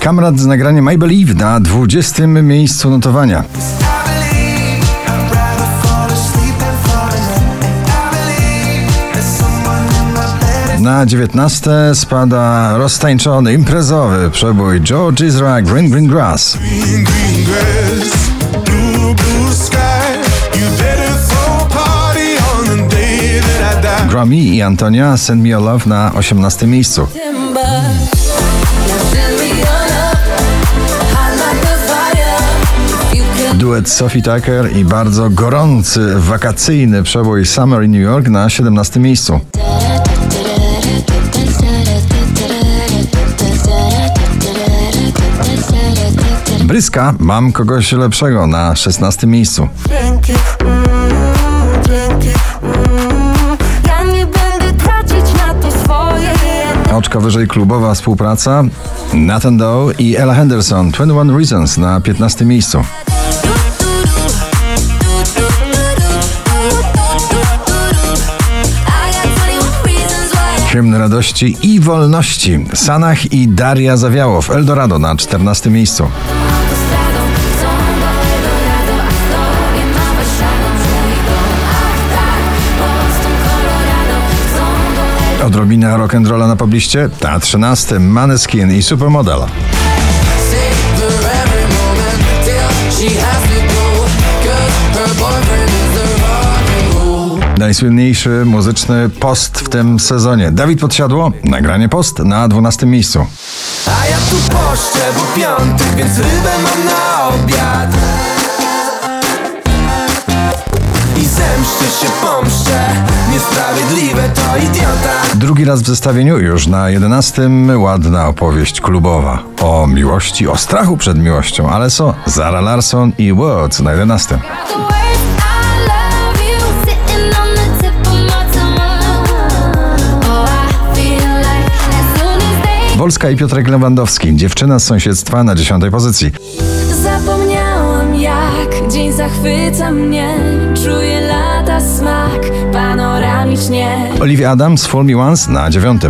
Kamrat z nagraniem I Believe na 20. miejscu notowania. Na 19 spada roztańczony, imprezowy przebój George Ezra Green Green Grass. green, green grass, that I Antonia Send Me Your Love na 18 miejscu. Duet Sophie Tucker i bardzo gorący, wakacyjny przebój Summer in New York na 17 miejscu. Bryska Mam kogoś lepszego na 16 miejscu. dzięki. Mm, dzięki. Oczko wyżej klubowa współpraca Nathan Doe i Ella Henderson 21 Reasons na 15 miejscu. I got 21 reasons why. Hymn radości i wolności Sanach i Daria Zawiało w Eldorado na 14 miejscu. Odrobina rock'n'rolla na pobliście Ta 13 Maneskin i Supermodel. Najsłynniejszy muzyczny post w tym sezonie. Dawid Podsiadło, nagranie post na 12 miejscu. A ja tu poszczę, bo piątek, więc rybę mam na obiad. Zemszczę się, pomszczę. Niesprawiedliwe to idiota. Drugi raz w zestawieniu, już na 11 ładna opowieść klubowa. O miłości, o strachu przed miłością, ale co? Zara Larson i Words na 11. The words I love you sitting on the tip of my tongue. I feel like as soon as they Wolska i Piotrek Lewandowski, dziewczyna z sąsiedztwa na 10 pozycji. Zapomniałam jak dzień zachwyca mnie Czuję smak panoramicznie Olivia Adams, Fool Me Once na 9.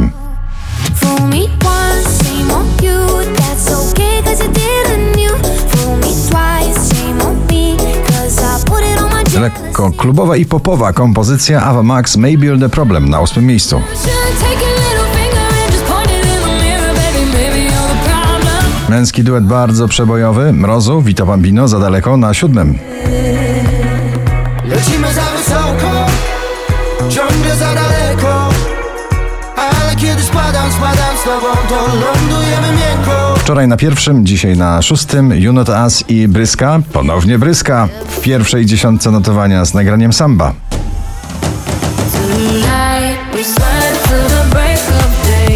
Fool me once, shame on you That's okay cause you didn't you Fool me twice, shame on me Cause I put it on my Lekko klubowa i popowa kompozycja Ava Max May Build a Problem na 8 miejscu. The maybe you're the Męski duet bardzo przebojowy, Mrozu, Vito Bambino za daleko na 7. tobą, to lądujemy miękko. Wczoraj na pierwszym, dzisiaj na szóstym. Junot As i Bryska, ponownie Bryska. W pierwszej dziesiątce notowania z nagraniem Samba. Tonight we sweat till the break of day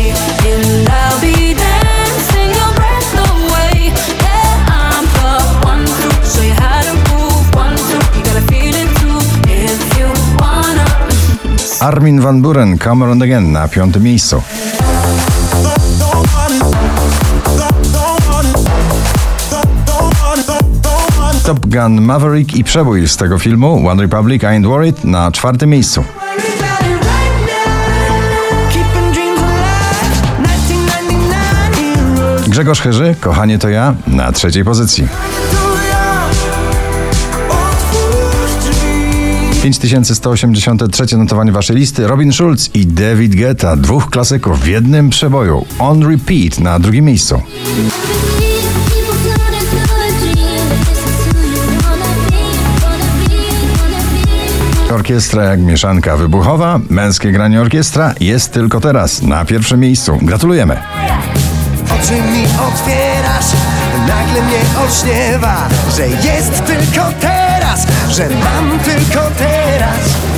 Top Gun Maverick i przebój z tego filmu One Republic I Ain't Worried na czwartym miejscu. Keeping dreams alive, 1999 heroes. Grzegorz Chyży, Kochanie to ja na trzeciej pozycji. To ja, otwórz drzwi. 5183 notowanie waszej listy Robin Schulz i David Guetta, dwóch klasyków w jednym przeboju. On Repeat na drugim miejscu. Orkiestra jak mieszanka wybuchowa, męskie granie orkiestra jest tylko teraz na pierwszym miejscu. Gratulujemy. Oczy mi otwierasz, nagle mnie olśniewa, że jest tylko teraz że mam tylko te